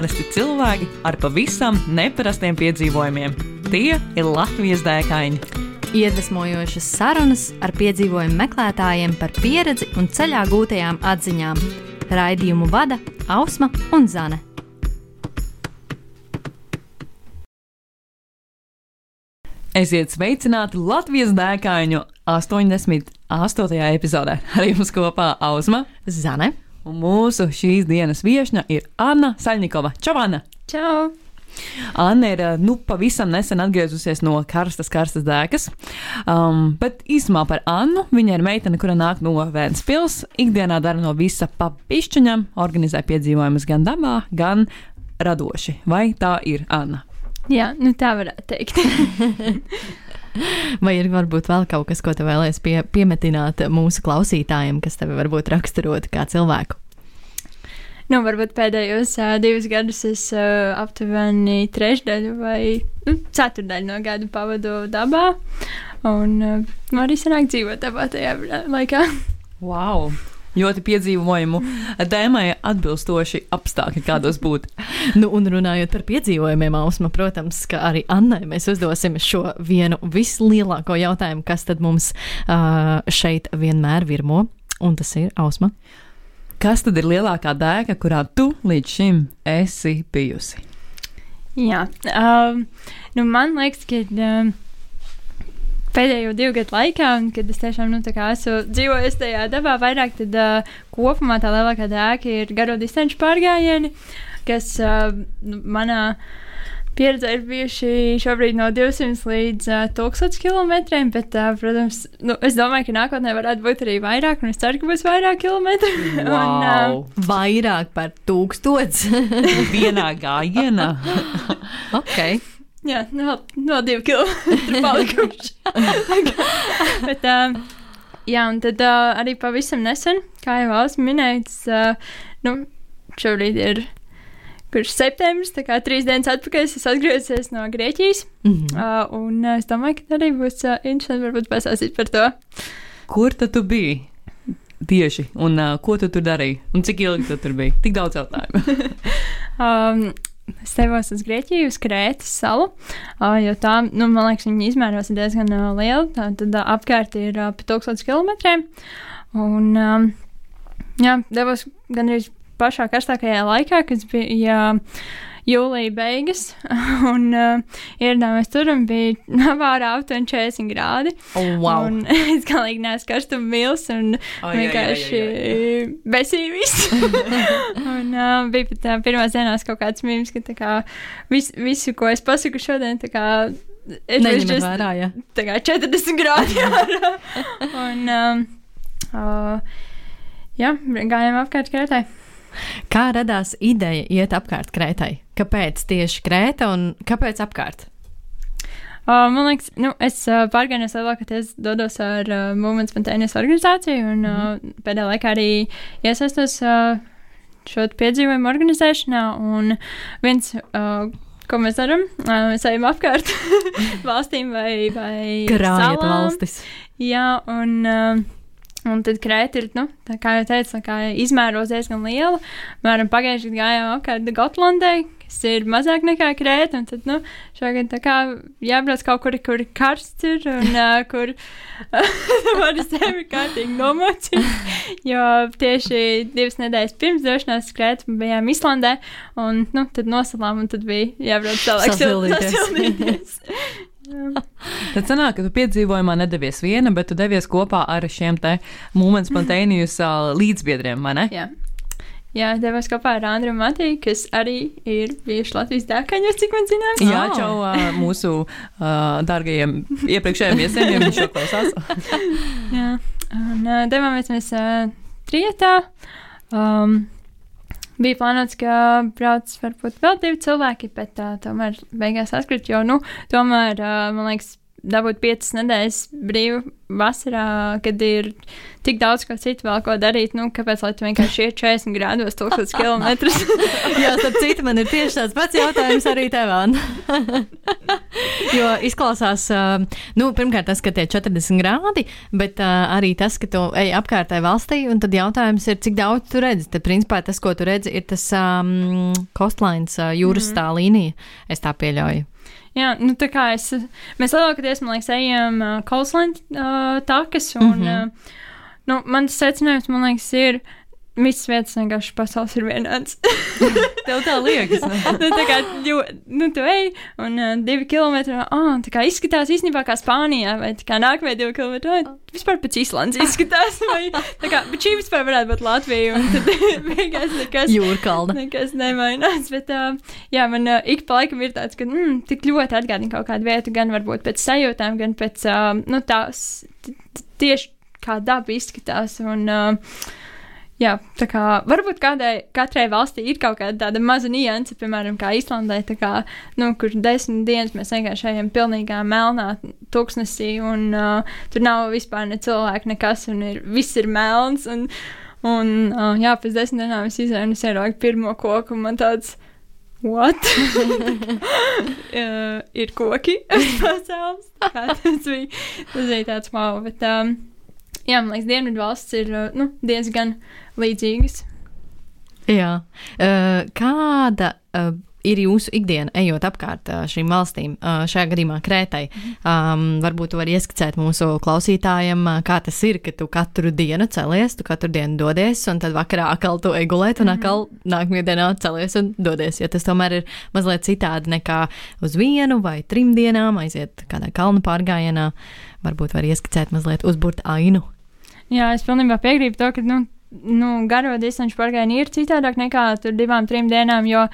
Parasti cilvēki ar pavisam neparastiem piedzīvojumiem. Tie ir Latvijas dēkaini. Iedvesmojošas sarunas ar piedzīvojumu meklētājiem par pieredzi un ceļā gūtajām atziņām. Raidījumu vada Ausma un Zane. Esiet sveicināti Latvijas dēkaņu 88. epizodē. Ar jums kopā Ausma Zane. Un mūsu šīs dienas viesņa ir Anna Saļņikova. Čau, Anna! Čau! Anna ir nu, pavisam nesen atgriezusies no karstas, karstas dēkas. Um, bet īsumā par Annu. Viņa ir meitene, kura nāk no Vēncpils. Ikdienā dara no visa papišķiņam, organizē piedzīvojumus gan dabā, gan radoši. Vai tā ir Anna? Jā, nu tā varētu teikt. Vai ir varbūt vēl kaut kas, ko tu vēlēsies pie, piemetināt mūsu klausītājiem, kas tevi varbūt raksturot kā cilvēku? nu, varbūt pēdējos uh, divus gadus es uh, aptuveni trešdaļu vai nu, ceturdaļu no gada pavadu dabā. Un uh, arī sanāk dzīvot dabā tajā laikā. Wow! Ļoti piedzīvojumu tēmai atbilstoši apstākļi, kādos būtu. Nu, un runājot par piedzīvojumiem, Ausma, protams, ka arī Annai mēs uzdosim šo vienu vislielāko jautājumu, kas tad mums uh, šeit vienmēr virmo, un tas ir Ausma. Kas tad ir lielākā dēka, kurā tu līdz šim esi bijusi? Jā, um, nu, man liekas, ka. Um, Pēdējo divu gadu laikā, un, kad es tiešām nu, esmu dzīvojis tajā dabā vairāk, tad uh, kopumā tā lielākā dēka ir garo distanču pārgājieni, kas uh, nu, manā pieredzē ir bijuši šobrīd no 200 līdz uh, 1000 km. Bet, uh, protams, nu, es domāju, ka nākotnē varētu būt arī vairāk, un es ceru, ka būs vairāk kilometru. Wow. un, uh, Vairāk par tūkstots. Vienā gājienā. ok. Jā, vēl, vēl divi kilometri palikuši. Bet, uh, jā, un tad uh, arī pavisam nesen, kā jau Valsts minēja, uh, nu, šobrīd ir kurš septembris, tā kā trīs dienas atpakaļ es atgriezies no Grieķijas. Mm -hmm. Uh, un uh, es domāju, ka arī būs uh, interesanti varbūt pasāstīt par to. Kur tad tu biji? Tieši, un uh, ko tu tur darīji? Un cik ilgi tu tur biji? Tik daudz jautājumu. Um, Es devos uz Grieķiju, uz Krētas salu, jo tā, nu, man liekas, viņa izmēros ir diezgan liela. Tā tad apkārt ir pa 1000 km. Un, jā, devos gandrīz pašā karstākajā laikā, kas bija jūlija beigas, un uh, ieradāmies tur un bija navārā aptuveni 40 grādi. oh, wow. Un es galīgi neesmu karstuma mils un ai, vienkārši besīvis. un uh, bija pat uh, pirmās dienās kaut kāds mīmīms, ka tā kā vis, visu, ko es pasaku šodien, tā kā. was Neņemat just- vērā, jā. Tā kā 40 grādi un, um, uh, jā, gājām apkārt krētai. Kā radās ideja iet apkārt Krētai? Kāpēc tieši Krēta un kāpēc apkārt? Uh, man liekas, nu, es uh, pārgājies lielākoties dodos ar uh, Movement Spontaneous organizāciju, un uh, pēdējā laikā arī iesaistos uh, šo piedzīvojumu organizēšanā. Un viens, uh, ko mēs darām, uh, mēs ejam apkārt valstīm vai, vai Krājot salām. valstis. Jā, un, uh, un tad krēta ir, nu, tā kā jau teicu, kā izmēros diezgan liela. Mēram pagājušajā gadā gājām apkārt Gotlandai, kas ir mazāk nekā krēta, un tad, nu, šogad tā kā jābrauc kaut kur, kur karsts ir, un uh, kur var sevi kārtīgi nomocīt. Jo tieši divas nedēļas pirms došanās skrēt bijām Islandē, un, nu, tad nosalām, un tad bija jābrauc tālāk Sasildīties. sasildīties. Tad sanāk, ka tu piedzīvojumā nedevies viena, bet tu devies kopā ar šiem te Movement Spontaneous uh, līdzbiedriem, vai ne? Jā. Jā, devos kopā ar Andru Matiju, kas arī ir bijuši Latvijas dēkaņos, cik man zināms. Jā, čau uh, mūsu uh, dārgajiem iepriekšējiem viesiem, ja viņi šo klausās. Jā. Un uh, devāmies mēs uh, trietā. Um, bija plānots, ka brauc varbūt vēl divi cilvēki, bet uh, tomēr beigās atkrīt, jo, nu, tomēr, uh, man liekas, dabūt piecas nedēļas brīvu vasarā, kad ir tik daudz ko citu vēl ko darīt. Nu, kāpēc lai tu vienkārši iet 40 grādos, 1000 km? Jā, starp citu, man ir tieši tāds pats jautājums arī tev, Anna. jo izklausās, nu, pirmkārt, tas, ka tie 40 grādi, bet arī tas, ka tu ej apkārtē valstī, un tad jautājums ir, cik daudz tu redzi. Tad, principā, tas, ko tu redzi, ir tas um, kostlines, jūras mm -hmm. tā līnija. Es tā pieļauju. Jā, nu tā kā es, mēs lielākoties, man liekas, ejam uh, Coastline uh, takas, un, mm -hmm. uh, nu, mans secinājums, man liekas, ir, visas vietas vienkārši pasaules ir vienādas. Tev tā liekas. nu, tā kā, jo, nu, tu ej, un uh, divi kilometri, oh, tā kā izskatās īstenībā kā Spānijā, vai tā kā nākamie divi kilometri, oh, vispār pēc Islandes izskatās, vai tā kā, bet šī vispār varētu būt Latvija, un tad beigās nekas. Jūrkalna. Nekas nemainās, bet, uh, jā, man uh, ik pa laikam ir tāds, ka, mm, tik ļoti atgādina kaut kādu vietu, gan varbūt pēc sajūtām, gan pēc, uh, nu, tās, tieši kā daba izskatās, un, uh, Jā, tā kā varbūt kādai, katrai valstī ir kaut kāda tāda maza nianse, piemēram, kā Īslandē, kā, nu, kur desmit dienas mēs vienkārši ejam pilnīgā melnā tūkstnesī, un uh, tur nav vispār ne cilvēku, nekas, un ir, viss ir melns, un, un uh, jā, pēc desmit dienām es un es ieraugu pirmo koku, un man tāds, what? uh, ir koki uz pasaules, tas bija, tas bija tāds wow, bet, um, jā, man liekas, Dienvidu valsts ir, uh, nu, diezgan līdzīgas. Jā. Uh, kāda uh, ir jūsu ikdiena, ejot apkārt uh, šīm valstīm, šajā gadījumā Krētai? Um, varbūt tu vari ieskicēt mūsu klausītājiem, kā tas ir, ka tu katru dienu celies, tu katru dienu dodies, un tad vakarā atkal tu ej gulēt, un atkal nākamajā dienā celies un dodies. Jo tas tomēr ir mazliet citādi nekā uz vienu vai trim dienām aiziet kādā kalnu pārgājienā. Varbūt var ieskicēt mazliet uzburt ainu. Jā, es pilnībā piekrītu to, ka, nu, nu, garo distanču pārgājieni ir citādāk nekā tur divām, trim dienām. Jo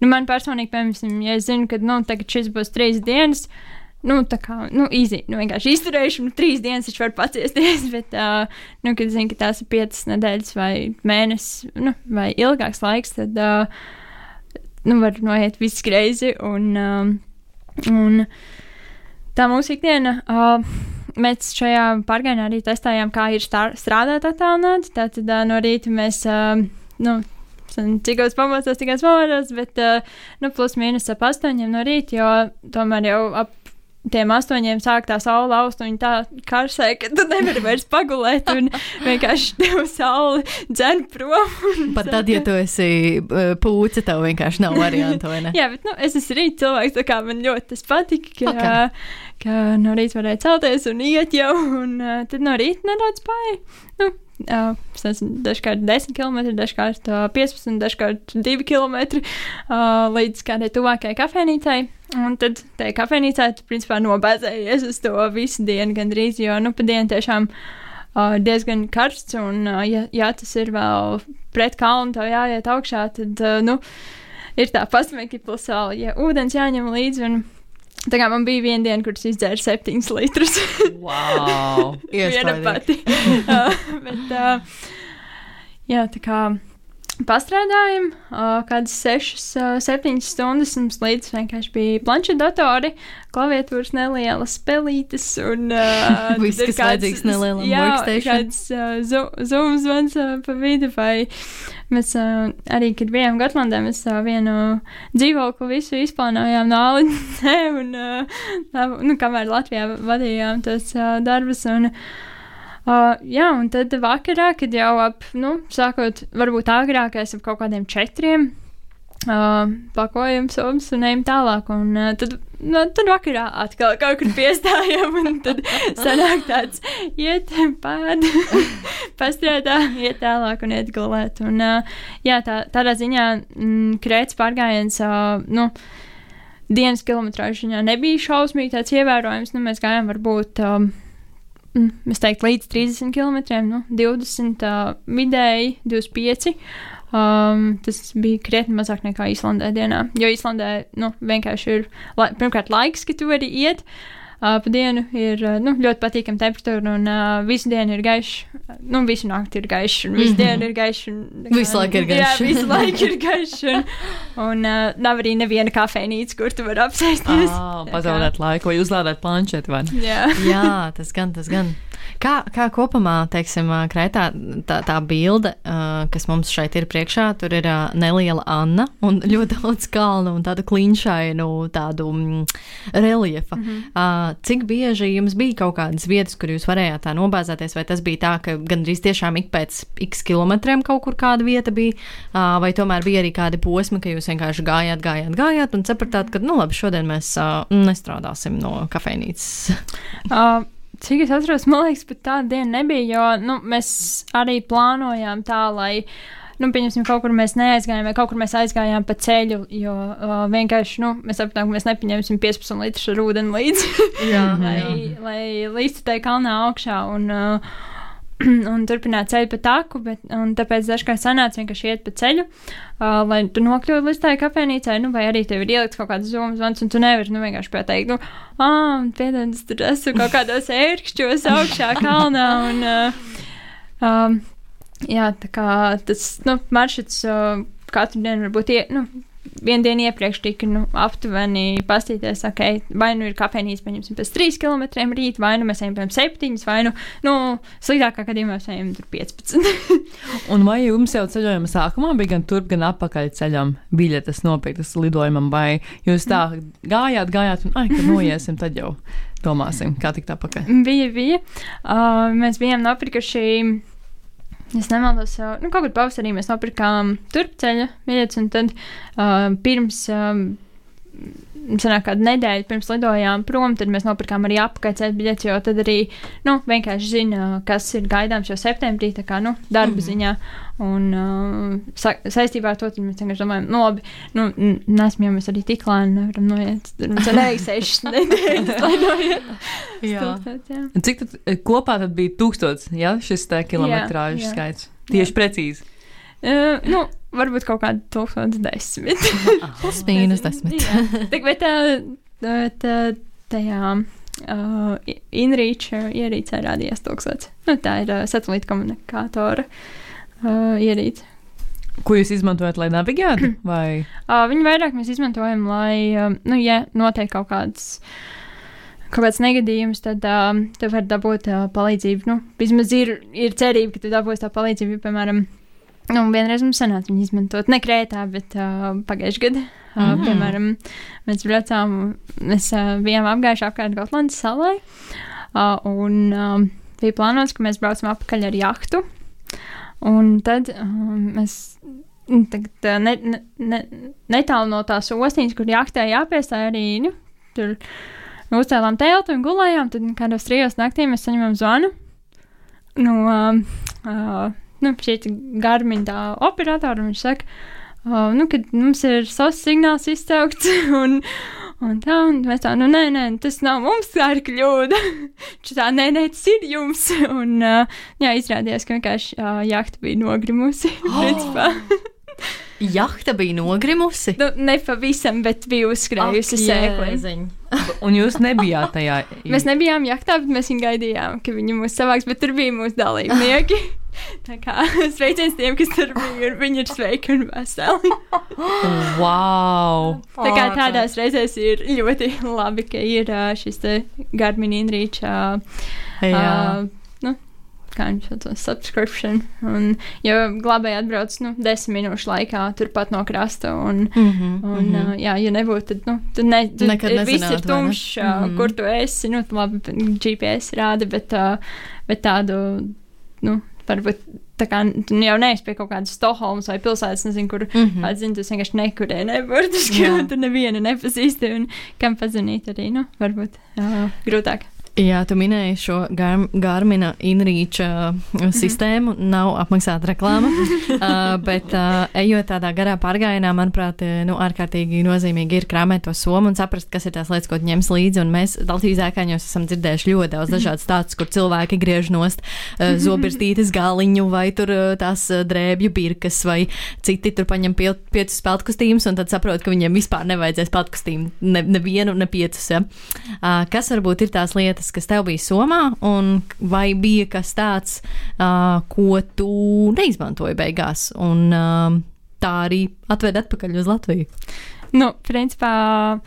nu, man personīgi, piemēram, ja es zinu, ka nu, šis būs trīs dienas. Nu, tā kā, nu, īsi, nu, vienkārši izturējuši, nu, trīs dienas viņš var paciesties, bet, uh, nu, kad zinu, ka tās ir piecas nedēļas vai mēnesis, nu, vai ilgāks laiks, tad, uh, nu, var noiet viss greizi, un, uh, un tā mūsu ikdiena, uh, mēs šajā pārgājienā arī testējām, kā ir strādāt attālināti. Tātad uh, no rīta mēs, uh, nu, cik daudz pamostos, cik daudz pamodos, bet, uh, nu, plus mīnus ap astoņiem no rīta, jo tomēr jau ap tiem astoņiem sāk tā saule aust, un tā karsē, ka tu nevari vairs pagulēt, un vienkārši tev saule dzen prom. Pat tad, ja tu esi pūce, tev vienkārši nav variantu, vai ne? Jā, bet, nu, es esmu rīt cilvēks, tā kā man ļoti tas patika, ka, okay. ka no rīta varēja celties un iet jau, un uh, tad no rīta nedaudz pāri. Nu, Uh, dažkārt 10 km, dažkārt uh, 15, dažkārt 2 km uh, līdz kādai tuvākajai kafejnīcai. Un tad tajā kafejnīcā tu principā nobēzējies uz to visu dienu gandrīz, jo nu pa dienu tiešām uh, diezgan karsts. Un, uh, ja, ja tas ir vēl pret kalnu, tev jāiet augšā, tad uh, nu, ir tā pasmēki plus vēl, ja ūdens jāņem līdzi. Un, Tā kā man bija viena diena, kur es izdzēru septiņus litrus. wow! Viena pati. uh, bet, uh, jā, tā kā pastrādājam, uh, kādas 6, uh, 7 stundas mums līdz vienkārši bija planšetdatori, klaviatūras nelielas spēlītes un uh, viss, kas vajadzīgs nelielam workstation. Kāds uh, zoom zvans uh, pa vidu vai mēs uh, arī, kad bijām Gotlandē, mēs uh, vienu dzīvokli visu izplānojām no Alidnē un, uh, nu, kamēr Latvijā vadījām tos uh, darbus un uh, Uh, jā, un tad vakarā, kad jau ap, nu, sākot, varbūt agrākais ap kaut kādiem četriem, uh, pakojam savus un ejam tālāk. Un uh, tad, nu, tad vakarā atkal kaut kur piestājam, un tad sanāk tāds iet, pēd, pastrādā, iet tālāk un iet gulēt. Un, uh, jā, tā, tādā ziņā mm, krēts pārgājiens, uh, nu, dienas kilometrāžu ziņā nebija šausmīgi tāds ievērojams, nu, mēs gājām varbūt. Um, es teiktu, līdz 30 km, nu, 20 uh, vidēji, 25. Um, tas bija krietni mazāk nekā Īslandē dienā. Jo Īslandē nu, vienkārši ir, la, pirmkārt, laiks, ka tu vari iet. uh, pa dienu ir uh, nu, ļoti patīkama temperatūra, un uh, visu dienu ir gaišs. Nu, visu nakti ir gaišs, un visu Mhm. dienu ir gaišs. un- Visu laiku ir gaišs. Jā, visu laiku ir gaišs. Un, un uh, nav arī neviena kafejnīca, kur tu vari apsēsties. Ah, pazaudēt laiku vai uzlādēt planšeti. vai? Jā. Jā, tas gan, tas gan. Kā, kā kopumā, teiksim, Krētā tā, tā bilde, kas mums šeit ir priekšā, tur ir neliela Anna un ļoti daudz kalnu un tādu klinšainu, tādu mm, reliefa. Mm -hmm. Cik bieži jums bija kaut kādas vietas, kur jūs varējāt tā nobāzēties, vai tas bija tā, ka gandrīz tiešām ik pēc x kilometriem kaut kur kāda vieta bija, vai tomēr bija arī kādi posmi, ka jūs vienkārši gājāt, gājāt, gājāt un sapratāt, ka, nu labi, šodien mēs nestrādāsim no kafejnīcas. Cik es atceros, man liekas, pat tāda diena nebija, jo nu, mēs arī plānojām tā, lai. Nu, pieņemsim, kaut kur mēs neaizgājām, vai kaut kur mēs aizgājām pa ceļu, jo uh, vienkārši nu, mēs sapratām, ka mēs nepaņemsim 15 litrus ūdeni līdzi, Jā, lai, lai līdzi tai kalnā augšā. Un, uh, Un turpināt ceļu pa taku, bet tāpēc dažkārt sanāca vienkārši iet pa ceļu, uh, lai tu nokļūtu līdz tai kafejnīcai, nu, vai arī tev ir ielikts kaut kāds zūmas zvans, un tu nevari, nu, vienkārši pateikt, nu, ah, piedod, es tur esmu kaut kādos ērkšķos augšā kalnā, un, uh, um, jā, tā kā tas, nu, maršruts uh, katru dienu varbūt, ie, nu, vienu dienu iepriekš tika nu, aptuveni pastīties, ok, vai nu ir kafejnīca, pieņemsim, pēc 3 km rīt, vai nu mēs ejam pēc 7, vai nu, nu sliktākā gadījumā mēs ejam tur 15. Un vai jums jau ceļojuma sākumā bija gan turp, gan atpakaļ ceļam biļetes nopirktas lidojumam, vai jūs tā gājāt, gājāt, un ai, kad noiesim, tad jau domāsim, kā tikt atpakaļ? bija, bija. Uh, mēs bijām nopirkuši. Es nemaldos, uh, nu, kaut kur pavasarī mēs nopirkām turpceļa biļetes, un tad uh, pirms, um, sanāk, kādu nedēļu pirms lidojām prom, tad mēs nopirkām arī apakaļceļa biļetes, jo tad arī, nu, vienkārši zina, kas ir gaidāms jau septembrī, tā kā, nu, darba mm -hmm. ziņā. Un uh, sa saistībā ar to mēs vienkārši domājam, nu, labi, nu, nesam jau mēs arī tik lēni nevaram noiet. Tad Mums ir sešas nedēļas, lai noiet. Jā. Un Cik tad eh, kopā tad bija tūkstots, ja šis tā kilometrāžu jā. skaits? Tieši precīzi. Uh, nu, varbūt kaut kāda tūkstotis desmit. Plus mīnus desmit. Jā. Tik, bet tā, tā, tajā uh, inrīča ierīcē rādījās tūkstots. Nu, tā ir uh, satelīta komunikātora uh, ierīce. Ko jūs izmantojat, lai navigētu? Vai Uh, viņu vairāk mēs izmantojam, lai, um, nu, ja notiek kaut kāds. Kaut kāds negadījums, tad uh, tu vari dabūt uh, palīdzību. Nu, vismaz ir, ir cerība, ka tu dabūsi tā palīdzību. Piemēram, nu, vienreiz mums sanāca viņu izmantot ne Krētā, bet uh, pagājušajā gadā. Uh, Mhm. mm. Piemēram, mēs braucām, mēs uh, bijām apgājuši apkārt Gotlandes salai. Uh, un um, bija plānots, ka mēs braucam atpakaļ ar jahtu. Un tad um, mēs nu, tagad, uh, ne, ne, ne, netālu no tās ostiņas, kur jachtē jāpiestāj arī nu, tur uzcēlām telti un gulējām. Tad kādos trijos naktī mēs saņemam zvanu no uh, uh, nu, šī garmiņa tā operatora. un Viņš saka, uh, nu, ka mums ir savs signāls izsaukts. Un, Un tā, un mēs tā, nu, nē, nē, tas nav mums, tā ir kļūda. Viņš tā, nē, nē, tas ir jums. Un, uh, jā, izrādījās, ka vienkārši uh, jahta bija nogrimusi. principā. Jahta bija nogrimusi. nu, ne pavisam, bet bija uzskrējusi sēkli. un jūs nebijāt tajā? Mēs nebijām jachtā, bet mēs viņu gaidījām, ka viņi mūs savāks, bet tur bija mūsu dalībnieki. Tā kā sveiciens tiem, kas tur bija, un viņi ir sveiki un veseli. Wow! Tā kā tādās reizēs ir ļoti labi, ka ir šis Garmin Inreach, ā, Jā. ā, nu, kā viņš sauc, subscription. Un, jo glābēji atbrauc, nu, desmit minūšu laikā turpat no krasta, un, Mm -hmm, Un, uh, jā, ja nebūtu, tad, nu, tad ne, tad Nekad ir- viss ir tumšs, uh, Mhm. kur tu esi. Nu, labi, GPS rāda, bet, uh, bet tādu, nu, varbūt tā kā tu jau neesi pie kaut kādas Stokholmas vai pilsētas, nezinu, kur mm -hmm. atzini, tas vienkārši nekurē, neburtiski, Jā. un tu nevienu nepazīsti, un kam pazvanīt arī, nu, varbūt uh, grūtāk. Jā, tu minēji šo Gar Garmina Inrīča uh, sistēmu, nav apmaksāta reklāma, uh, bet uh, ejot tādā garā pārgājienā, manuprāt, eh, nu, ārkārtīgi nozīmīgi ir krāmēt to somu un saprast, kas ir tās lietas, ko ņems līdzi. Un mēs Latvijas ēkaņos esam dzirdējuši ļoti daudz dažādas stāstus, kur cilvēki griež nost uh, zobirstītes galiņu vai tur uh, tās drēbju birkas vai citi tur paņem pie, piecus peltkostīmus un tad saprot, ka viņiem vispār nevajadzēs peltkostīmu, ne, nevienu, ne piecus. Ja? Uh, kas varbūt ir tās lietas? Lietas, kas tev bija somā, un vai bija kas tāds, uh, ko tu neizmantoji beigās, un uh, tā arī atved atpakaļ uz Latviju? Nu, principā.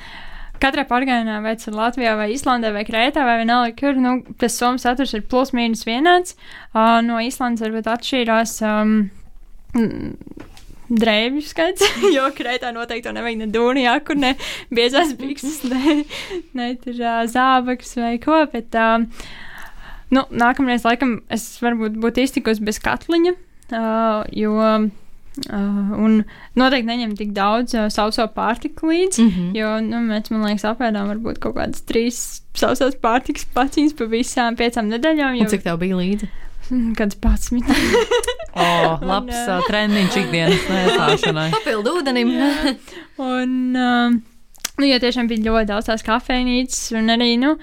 Katrā pārgājienā, vai tas ir Latvijā, vai Islandē, vai Krētā, vai vienalga, kur nu, tas somas saturs ir plus mīnus vienāds. Uh, no Islandes varbūt atšķīrās um, drēbju skaits, jo krētā noteikti to nevajag ne dūni, jākur, ne biezās bikses, ne, ne tur uh, zābaks vai ko, bet, uh, nu, nākamreiz, laikam, es varbūt būtu iztikusi bez katliņa, uh, jo, uh, un noteikti neņem tik daudz uh, sauso pārtiku līdzi, mm -hmm. jo, nu, mēs, man liekas, apēdām varbūt kaut kādas trīs sausās pārtikas paciņas pa visām piecām nedēļām. Jo... Un cik tev bija līdzi? Kāds pats minēja. oh, labs un, uh, treniņš ikdienas nēsāšanai. Papildu ūdenim. un, uh, nu, ja tiešām bija ļoti daudz tās kafejnīcas, un arī, nu,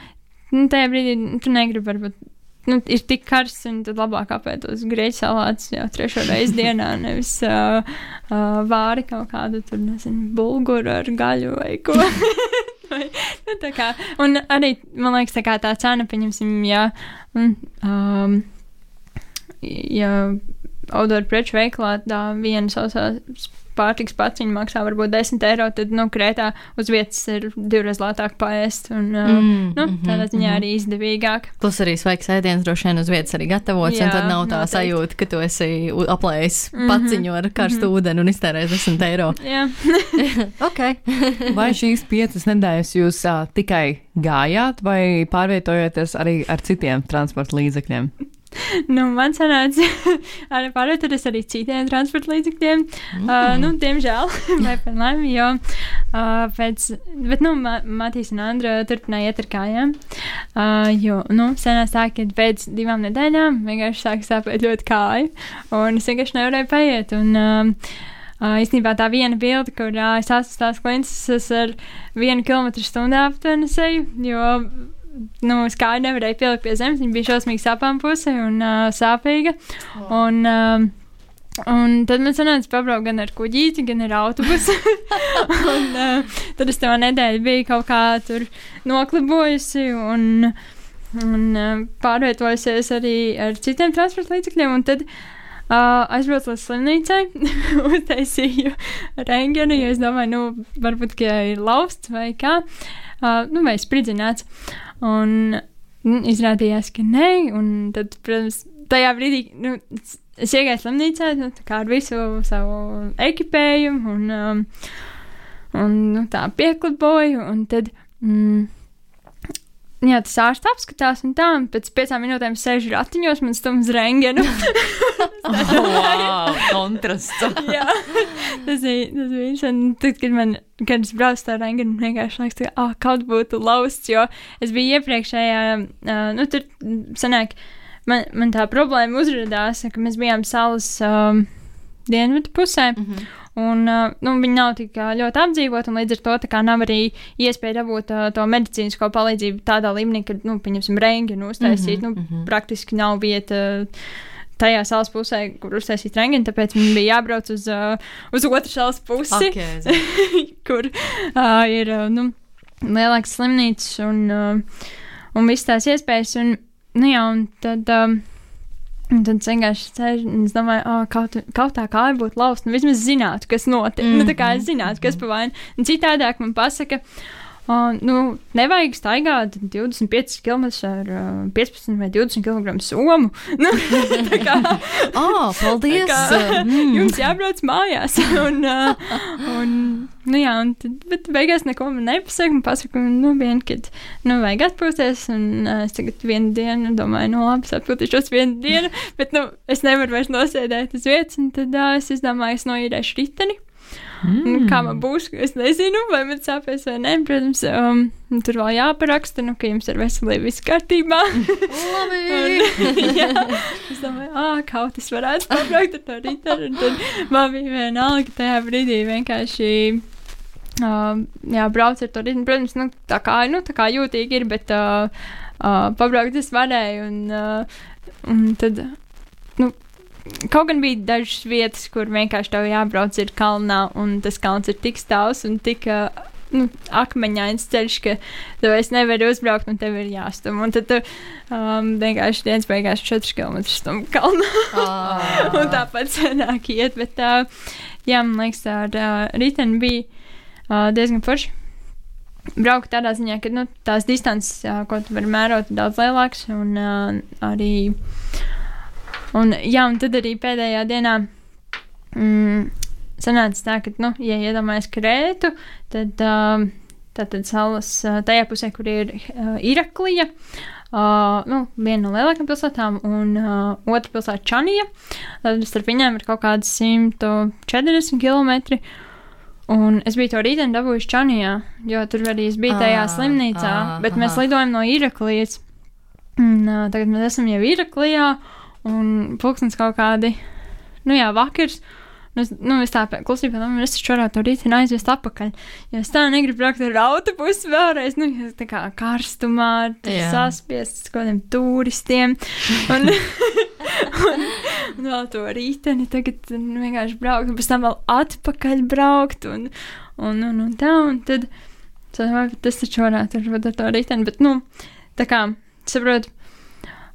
nu tajā brīdī tu negribi varbūt. Nu, ir tik karsts, un tad labāk apētos grieķu salātus jau trešo reizi dienā, nevis uh, uh, vāri kaut kādu tur, nezinu, bulguru ar gaļu vai ko. vai, nu, kā, un arī, man liekas, tā kā tā cena, pieņemsim, jā, un, um, ja audoru preču veiklā tā viena sausās pārtiks paciņa maksā varbūt 10 eiro, tad, nu, Krētā uz vietas ir divreiz lētāk paēst, un, uh, mm, nu, mhm, tādā ziņā mm, arī izdevīgāk. Plus arī svaigs ēdiens droši vien uz vietas arī gatavots, Jā, un tad nav tā noteikti. sajūta, ka tu esi aplējis mm -hmm. paciņu ar karstu mm -hmm. ūdeni un iztērējis 10 eiro. Jā. ok. vai šīs piecas nedēļas jūs uh, tikai gājāt, vai pārvietojaties arī ar citiem transporta līdzekļiem? nu, man sanāca arī pārvietoties arī citiem transporta līdzekļiem. Mm. Uh, nu, diemžēl, vai par laimi, jo uh, pēc, bet, nu, Matīs un Andra turpināja iet ar kājām. Uh, jo, nu, senās tā, ka pēc divām nedēļām vienkārši sāka sāpēt ļoti kāju, un es vienkārši nevarēju paiet. Un, uh, Uh, īstenībā tā viena bilde, kur uh, es esmu tās klients ar vienu kilometru stundā aptuveni seju, jo nu, kāju nevarēja pielikt pie zemes. Viņa bija šausmīgi sāpām puse un uh, sāpīga. Oh. Un, uh, Un tad mēs sanācām pabraukt gan ar kuģīti, gan ar autobusu. un, uh, tad es tev nedēļu biju kaut kā tur noklibojusi un, un uh, pārvietojusies arī ar citiem transporta līdzekļiem. Un tad uh, aizbraucu līdz slimnīcai, uztaisīju rengeni, jo es domāju, nu, varbūt, ka ir lausts vai kā, uh, nu, vai spridzināts. Un mm, izrādījās, ka nē, un tad, protams, tajā brīdī nu, es iegāju slimnīcā nu, ar visu savu ekipējumu un, um, un nu, tā piekliboju. Un tad, mm, Jā, tas ārsts apskatās, un tā, un pēc piecām minūtēm sēž ratiņos, man stumj rengenu. oh, wow, kontrasts. jā, tas bija, tas bija, un tad, kad man, kad es braucu tā rengenu, vienkārši liekas, ka, ah, oh, kaut būtu lausts, jo es biju iepriekšējā, uh, nu, tur sanāk, man, man tā problēma uzrādās, ka mēs bijām salas um, dienvidu pusē. Mm -hmm. Un, uh, nu, viņi nav tik uh, ļoti apdzīvoti, un līdz ar to nav arī iespēja dabūt uh, to medicīnisko palīdzību tādā līmenī, ka, nu, pieņemsim, rengenu uztaisīt. Mm -hmm, nu, mm -hmm. Praktiski nav vieta. Tajā salas pusē, kur uztaisīt rengeni, tāpēc man bija jābrauc uz, uh, uz otru salas pusi, okay, kur uh, ir uh, nu, lielāks slimnīcas un, uh, un viss tās iespējas. Un, nu, jā, un tad. Uh, Un tad vienkārši sēžu un es domāju, oh, kaut, kaut tā kā būtu lausta, nu vismaz zinātu, kas notiek. Mm -hmm. Nu, tā kā es zinātu, kas pa vainu. Un citādāk man pasaka, Un, nu, nevajag staigāt 25 km ar uh, 15 vai 20 kg somu. Nu, tā kā, oh, paldies! Kā, mm. Jums jābrauc mājās. un, uh, un, nu, jā, un tad, bet beigās neko man nepasaka. Man pasaka, nu, vien, kad, nu, vajag atpūsties. Un uh, es tagad vienu dienu domāju, nu, labi, atpūtīšos vienu dienu, bet, nu, es nevaru vairs nosēdēt uz vietas. Tad uh, es izdomāju, es noīrēšu riteni. Mm. Kā man būs, es nezinu, vai man sāpēs vai nē. Protams, um, tur vēl jāparaksta, nu, ka jums ir veselība viss kārtībā. Labi! un, jā, es domāju, ah, kaut kas varētu pabraukt ar to riteni. Un tad man bija vienalga tajā brīdī vienkārši. Uh, jā, brauc ar to riteni. Protams, nu, tā kā, nu, tā kā jūtīgi ir, bet uh, uh, pabraukt es varēju. Un, uh, un tad, nu, kaut gan bija dažas vietas, kur vienkārši tev jābrauc ir kalnā, un tas kalns ir tik stāvs un tik. Uh, Nu, akmeņains ceļš, ka tu vairs nevari uzbraukt, un tev ir jāstum. Un tad tu um, vienkārši dienas beigās 4 km stum kalnā. Ah. un tāpat senāk iet, bet uh, jā, man liekas, ar uh, riteni bija uh, diezgan forši. Braukt tādā ziņā, ka nu, tās distances, uh, ko tu vari mērot, ir daudz lielākas. Un uh, arī, un, jā, un tad arī pēdējā dienā mm, sanāca tā, ka, nu, ja iedomājas krētu, tad uh, tātad salas uh, tajā pusē, kur ir uh, Iraklija. Uh, nu, viena no lielākajām pilsētām, un uh, otra pilsēta Čanija. Tad starp viņiem ir kaut kādi 140 km. Un es biju to rītdienu dabūjuši Čanijā, jo tur arī es biju tajā Ā, slimnīcā, ā, bet mēs aha. lidojam no Iraklijas. Un, uh, tagad mēs esam jau Iraklijā, un pulkstenis kaut kādi, nu jā, vakars. Un Es, nu, es tā klusībā domāju, es taču varētu to rītdienu aizvest atpakaļ. Jo es tā negribu braukt ar autobusu vēlreiz, nu, jo tā kā karstumā, Jā. saspiests kaut kādiem turistiem. Un, un, un vēl to rītdienu tagad nu, vienkārši braukt, un pēc tam vēl atpakaļ braukt. Un, un, un, un tā, un tad, tad tas taču varētu varbūt ar to rītdienu, bet, nu, tā kā, saprotu.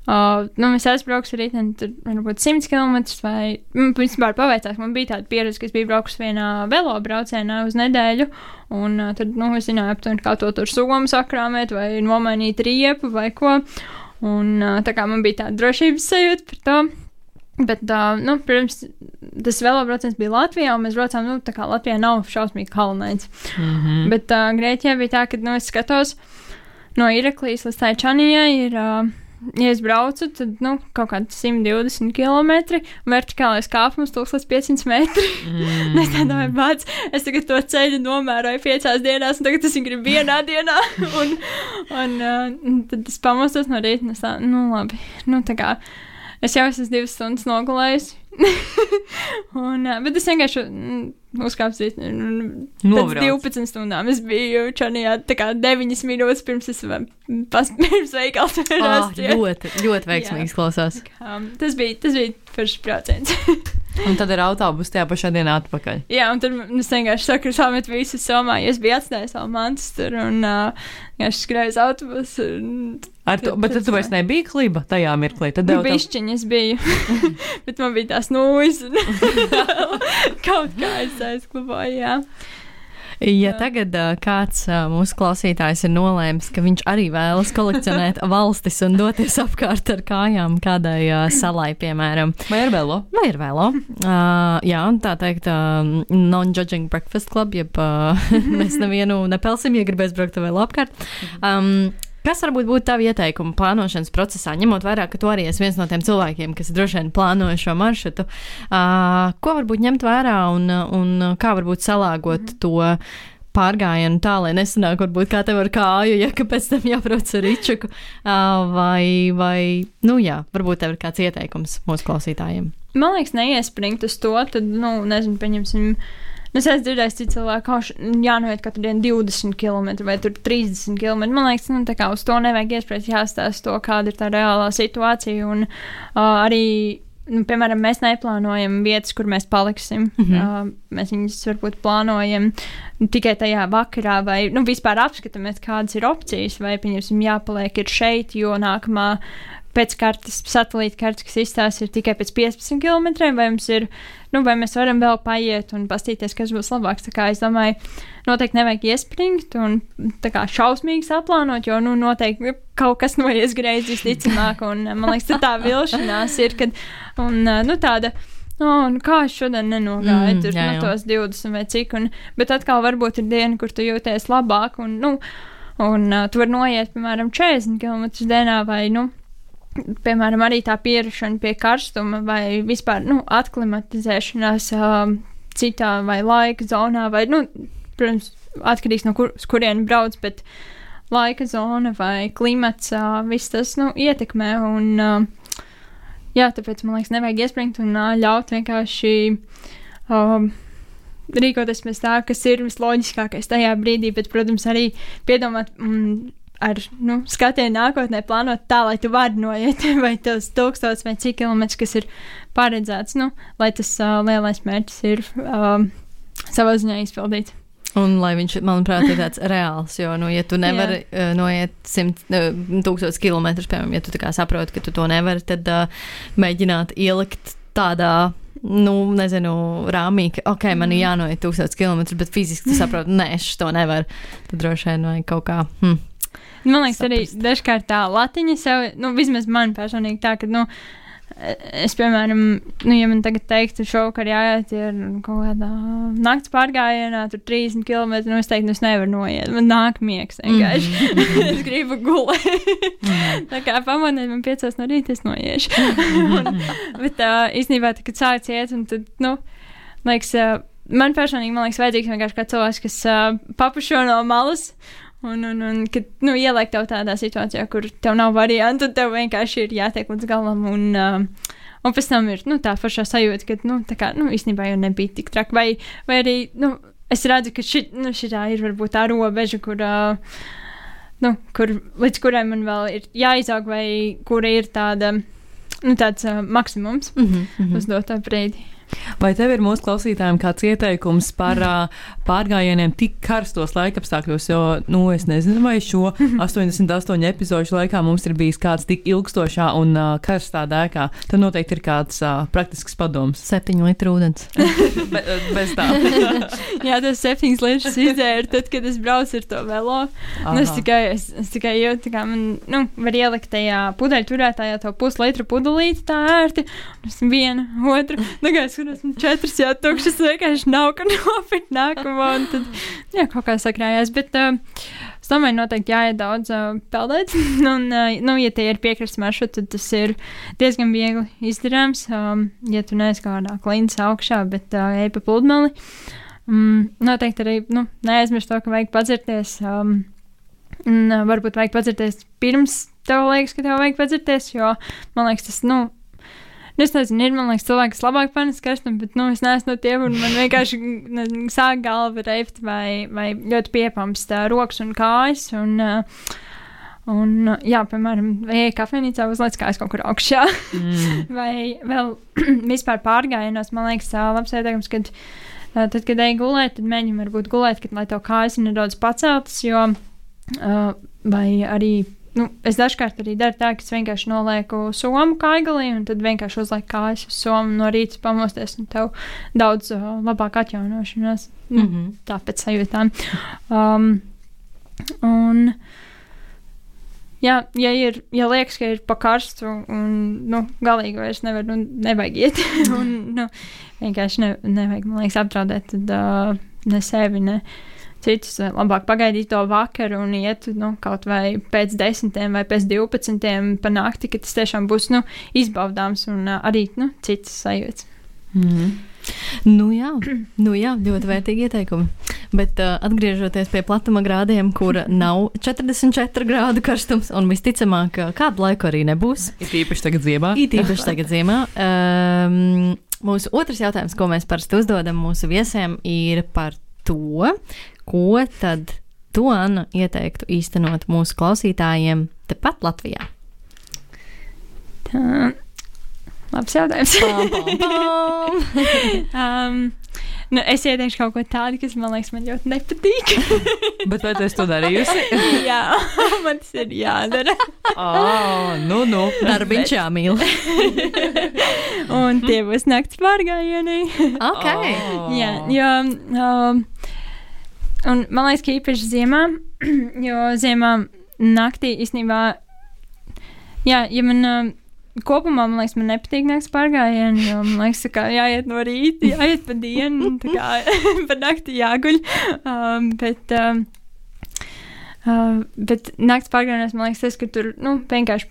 Uh, nu, es aizbraucu arī tur, varbūt 100 km. Vai man vispār paveicās, man bija tāda pieredze, ka es biju braucis vienā velo braucienā uz nedēļu. Un uh, tad, nu, es zināju, aptuveni, kā to tur somu sakrāmēt, vai nomainīt riepu vai ko. Un uh, tā kā man bija tāda drošības sajūta par to. Bet, uh, nu, protams, tas velo brauciens bija Latvijā, un mēs braucām, nu, tā kā Latvijā nav šausmīgi kalnains. Mm -hmm. Bet uh, Grieķijā bija tā, ka nu, es skatos no Iraklijas līdz tai Čanijai. Ir, uh, ja es braucu, tad nu, kaut kādi 120 km, vertikālais kāpums 1500 metri. Mm. es domāju, bāc, es tagad to ceļu nomēroju piecās dienās, un tagad es viņu gribu vienā dienā. un, un, uh, un tad es pamostos no rīta, un es tā, nu labi, nu tā kā. Es jau esmu divas stundas nogulējis. un, bet es vienkārši uzkāpu Nobrauc. 12 stundām. Es biju kā 9 minūtes pirms es pirms veikals varos. ļoti, ļoti veiksmīgs klausās. Um, tas bija, tas bija foršs brauciens. Un tad ir autobus tajā pašā dienā atpakaļ. Jā, un tad es vienkārši saku, samet visu somā, ja es biju atstājis savu mantu tur un uh, vienkārši skrēju uz autobusu. un Ar to, bet tad tu vairs nebija kliba tajā mirklī. Tad tev tev- Bišķiņi es biju, bet man bija tās nūjas kaut kā es aizkluboju, jā. Ja tagad uh, kāds mūsu klausītājs ir nolēmis, ka viņš arī vēlas kolekcionēt valstis un doties apkārt ar kājām kādai salai, piemēram, Vai ar velo? vai ir vēlo? Uh, jā, tā teikt, uh, non-judging breakfast club, jeb uh, mēs nevienu nepelsim, ja gribēs braukt ar vēlo apkārt. Um, Kas varbūt būtu tavi ieteikumi plānošanas procesā, ņemot vērā, ka tu arī esi viens no tiem cilvēkiem, kas droši vien plāno šo maršrutu? Uh, ko varbūt ņemt vērā un, un kā varbūt salāgot to pārgājienu tā, lai nesanāk, varbūt kā tev ar kāju, ja ka pēc tam jābrauc ar rīčuku, uh, vai, vai, nu jā, varbūt tev ir kāds ieteikums mūsu klausītājiem. Man liekas, neiespringt uz to, tad, nu, nezinu, pieņemsim. Nu, es esmu dzirdējis, cik cilvēki kā jānoiet katru dienu 20 km vai tur 30 km. Man liekas, nu, tā kā uz to nevajag iespriest, jāstāsta to, kāda ir tā reālā situācija. Un uh, arī, nu, piemēram, mēs neplānojam vietas, kur mēs paliksim. Mm. -hmm. uh, mēs viņus varbūt plānojam tikai tajā vakarā, vai nu, vispār apskatāmies, kādas ir opcijas, vai, pieņemsim, jāpaliek ir šeit, jo nākamā pēc kartes, satelīta kartes, kas izstāsta, ir tikai pēc 15 km, vai mums ir, nu, vai mēs varam vēl paiet un pastīties, kas būs labāks. Tā kā es domāju, noteikti nevajag iespringt un tā kā šausmīgi saplānot, jo, nu, noteikti kaut kas noies greizi visticamāk, un man liekas, tā vilšanās ir, kad, un, nu, tāda. Oh, nu kā es šodien nenogāju, Mm, tur jā, no jā. tos 20 vai cik, un, bet atkal varbūt ir diena, kur tu jūties labāk, un, nu, un uh, tu vari noiet, piemēram, 40 km dienā vai, nu, piemēram, arī tā pierašana pie karstuma vai vispār nu, aklimatizēšanās uh, citā vai laika zonā, vai, nu, protams, atkarīgs no kur, uz kurien brauc, bet laika zona vai klimats, uh, viss tas, nu, ietekmē, un, uh, jā, tāpēc, man liekas, nevajag iespringt un uh, ļaut vienkārši, um, rīkoties pēc tā, kas ir visloģiskākais tajā brīdī, bet, protams, arī piedomāt mm, ar nu, skatienu nākotnē, plānot tā, lai tu vari noiet vai tos tūkstotis vai cik kilometrus, kas ir paredzēts, nu, lai tas uh, lielais mērķis ir um, savā ziņā izpildīts. Un lai viņš, manuprāt, ir tāds reāls, jo, nu, ja tu nevari uh, noiet simt, uh, tūkstotis kilometrus, piemēram, ja tu tā kā saproti, ka tu to nevari, tad uh, mēģināt ielikt tādā nu, nezinu, rāmī, ka, ok, man ir jānoiet tūkstotis kilometrus, bet fiziski tu saproti, nē, es to nevaru. Tad droši vien vajag kaut kā. Hmm. Man liekas, Saprast. arī dažkārt tā latiņa sev, nu, vismaz man personīgi tā, ka, nu, Es, piemēram, nu, ja man tagad teiktu, šovakar jāiet ir kaut kādā naktas pārgājienā, tur 30 km, nu, es teiktu, nu, es nevaru noiet. Man nāk miegs vienkārši. Mm -hmm. es gribu gulēt. Mm. tā kā pamanīt, man piecās no rīta es noiešu. un, bet uh, īstenībā, tā, kad sāc iet, un tad, nu, liekas, man personīgi, man liekas, vajadzīgs vienkārši kā cilvēks, kas uh, papušo no malas. Un, un, un kad nu, ieliek tev tādā situācijā, kur tev nav variantu, tad tev vienkārši ir jātiek līdz galam. Un, uh, un pēc tam ir nu, tā foršā sajūta, ka nu, tā kā, nu, īstenībā jau nebija tik traki. Vai, vai arī nu, es redzu, ka šī nu, ir varbūt tā robeža, kur. Uh, Nu, kur, līdz kurai man vēl ir jāizaug, vai kura ir tāda, nu, tāds uh, maksimums mm -hmm. uz doto brīdi. Vai tev ir mūsu klausītājiem kāds ieteikums par uh, pārgājieniem tik karstos laikapstākļos? Jo, nu, es nezinu, vai šo 88 epizodu laikā mums ir bijis kāds tik ilgstošā un uh, karstā dēkā. Tad noteikti ir kāds uh, praktisks padoms. Septiņu litru ūdens. Be, bez tā. Jā, tas septiņas litras izdzēru, tad, kad es braucu ar to velo. Nu, es tikai, es, es tikai jūtu, kā man, nu, var ielikt tajā pudeļu turētājā to puslitru pudelīti tā ērti. Un es vienu, otru. Nu, es tur esmu četras jau tukšas, vienkārši nav, ka nopirkt nākamo, un tad, jā, kaut kā sakrājās, bet, uh, es domāju, noteikti jāiet daudz uh, peldēt, un, uh, nu, ja tie ir piekrasts maršruti, tad tas ir diezgan viegli izdarāms, um, ja tu neesi kādā klints augšā, bet uh, ej pa pludmali. Um, noteikti arī, nu, neaizmirst to, ka vajag padzirties, um, un uh, varbūt vajag padzirties pirms tev liekas, ka tev vajag padzirties, jo, man liekas, tas, Nu, es nezinu, ir man liekas, cilvēki, kas labāk panes karstumu, bet nu, es neesmu no tiem, un man vienkārši ne, sāk galva reibt vai, vai ļoti piepamst rokas un kājas. Un, uh, Un, jā, piemēram, vai kafejnīcā uzliek kājas kaut kur augšā, mm. vai vēl vispār pārgājienos, man liekas, labs ieteikums, kad tad, kad ej gulēt, tad mēģini varbūt gulēt, kad, lai tev kājas ir nedaudz paceltas, jo, uh, vai arī Nu, es dažkārt arī daru tā, ka es vienkārši nolieku somu kaigalī, un tad vienkārši uzlieku kājas uz somu no rīta pamosties, un tev daudz uh, labāk atjaunošanās. Mm -hmm. Tāpēc sajūtām. Um, un, Jā, ja ir, ja liekas, ka ir pa karstu un, nu, galīgi vairs nevar, nu, nevajag iet, un, nu, vienkārši ne, nevajag, man liekas, apdraudēt, tad uh, ne sevi, ne, uh, citus eh, labāk pagaidīt to vakaru un iet nu, kaut vai pēc desmitiem vai pēc divpadsmitiem pa nakti, ka tas tiešām būs nu, izbaudāms un uh, arī nu, citas sajūtas. Mm -hmm. Nu jā, nu jā, ļoti vērtīgi ieteikumi. Bet uh, atgriežoties pie platuma grādiem, kur nav 44 grādu karstums, un visticamāk, kādu laiku arī nebūs. It īpaši tagad ziemā. It īpaši tagad ziemā. Um, mūsu otrs jautājums, ko mēs parasti uzdodam mūsu viesiem, ir par to, ko tad tu, Anna, ieteiktu īstenot mūsu klausītājiem tepat Latvijā? Tā. Labs jautājums. Pam, pam, pam. um, nu, es ieteikšu kaut ko tādu, kas man liekas, man ļoti nepatīk. Bet vai tu to darījusi? Jā, man tas ir jādara. oh, nu, nu. Darbiņš jāmīl. Un tie būs nakts pārgājieni. ok. Oh. Jā, jo. Um, Un man liekas, ka īpaši ziemā, jo ziemā naktī īstenībā, jā, ja man uh, kopumā, man liekas, man nepatīk naktas pārgājieni, jo man liekas, ka jāiet no rīta, jāiet pa dienu, tā kā pa nakti jāguļ. Um, bet, um, uh, bet naktas pārgājienos man liekas, tas, ka tur nu, vienkārši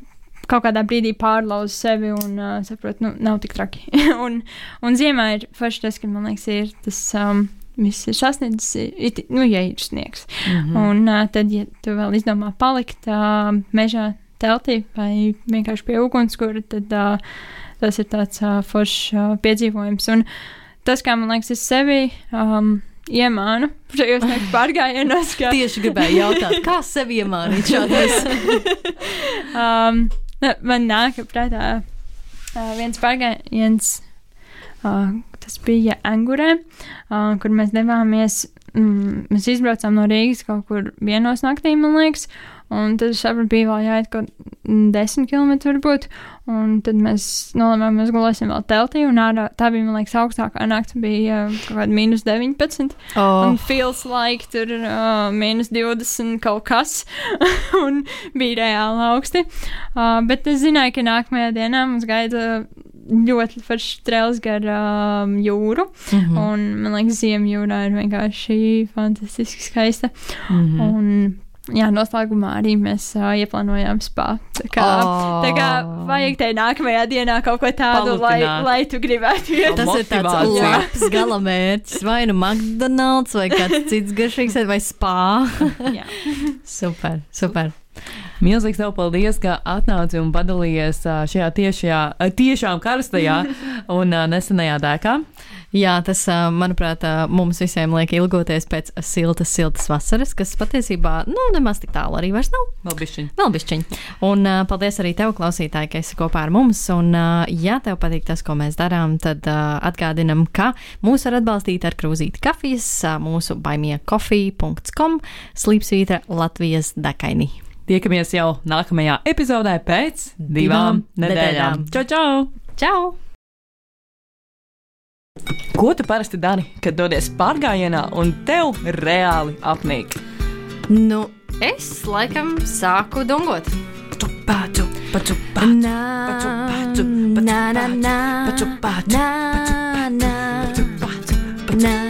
kaut kādā brīdī pārlauzu sevi un uh, saprotu, nu, nav tik traki. un, un ziemā ir forši tas, ka man liekas, ir tas. Um, Viss ir sasniedzis, ir, nu, ja ir sniegs. Mm -hmm. Un uh, tad, ja tu vēl izdomā palikt uh, mežā, teltī vai vienkārši pie ugunskura, tad uh, tas ir tāds uh, foršs uh, piedzīvojums. Un tas, kā man liekas, es sevi um, iemānu šajos pārgājienos. Ka... Tieši gribēju jautāt, kā sevi iemānīt šādos? um, man nāk prātā uh, viens pārgājiens. Uh, tas bija Angurē, uh, kur mēs devāmies. Mm, mēs izbraucām no Rīgas kaut kur vienos naktī, man liekas, Un tad sapratu, bija vēl jāiet kaut desmit km varbūt. Un tad mēs nolēmām, mēs gulēsim vēl teltī. Un ārā, tā bija, man liekas, augstākā nakts bija uh, kaut kāda mīnus 19. Oh. Un feels like tur uh, mīnus 20 kaut kas. un bija reāli augsti. Uh, bet es zināju, ka nākamajā dienā mums gaida ļoti foršs trēls gar um, jūru. Mm -hmm. Un man liekas, ziemjūrā ir vienkārši fantastiski skaista. Mm -hmm. Un jā, noslēgumā arī mēs uh, ieplānojām spā. Tā kā, oh. tā kā vajag te nākamajā dienā kaut ko tādu, Palutināt. lai, lai tu gribētu iet. Tas ir tāds labs galamērķis, vai nu McDonald's, vai kāds cits garšīgs, vai spā. super, super. Milzīgs tev paldies, ka atnāci un padalījies šajā tiešajā, tiešām karstajā un nesenajā dēkā. Jā, tas, manuprāt, mums visiem liek ilgoties pēc siltas, siltas vasaras, kas patiesībā, nu, nemaz tik tālu arī vairs nav. Vēl bišķiņ. Vēl bišķiņ. Un paldies arī tev, klausītāji, ka esi kopā ar mums. Un, ja tev patīk tas, ko mēs darām, tad atgādinam, ka mūs var atbalstīt ar krūzīti kafijas, mūsu baimiekofija.com, slīpsvītra Latvijas dekaini. Tiekamies jau nākamajā epizodē pēc divām, divām nedēļām. Čau, čau! Čau! Ko tu parasti dari, kad dodies pārgājienā un tev reāli apnīk? Nu, es laikam sāku dungot. Paču, paču, paču, paču, paču, na, na, na, paču, paču, na, na, paču, paču, na, na, na.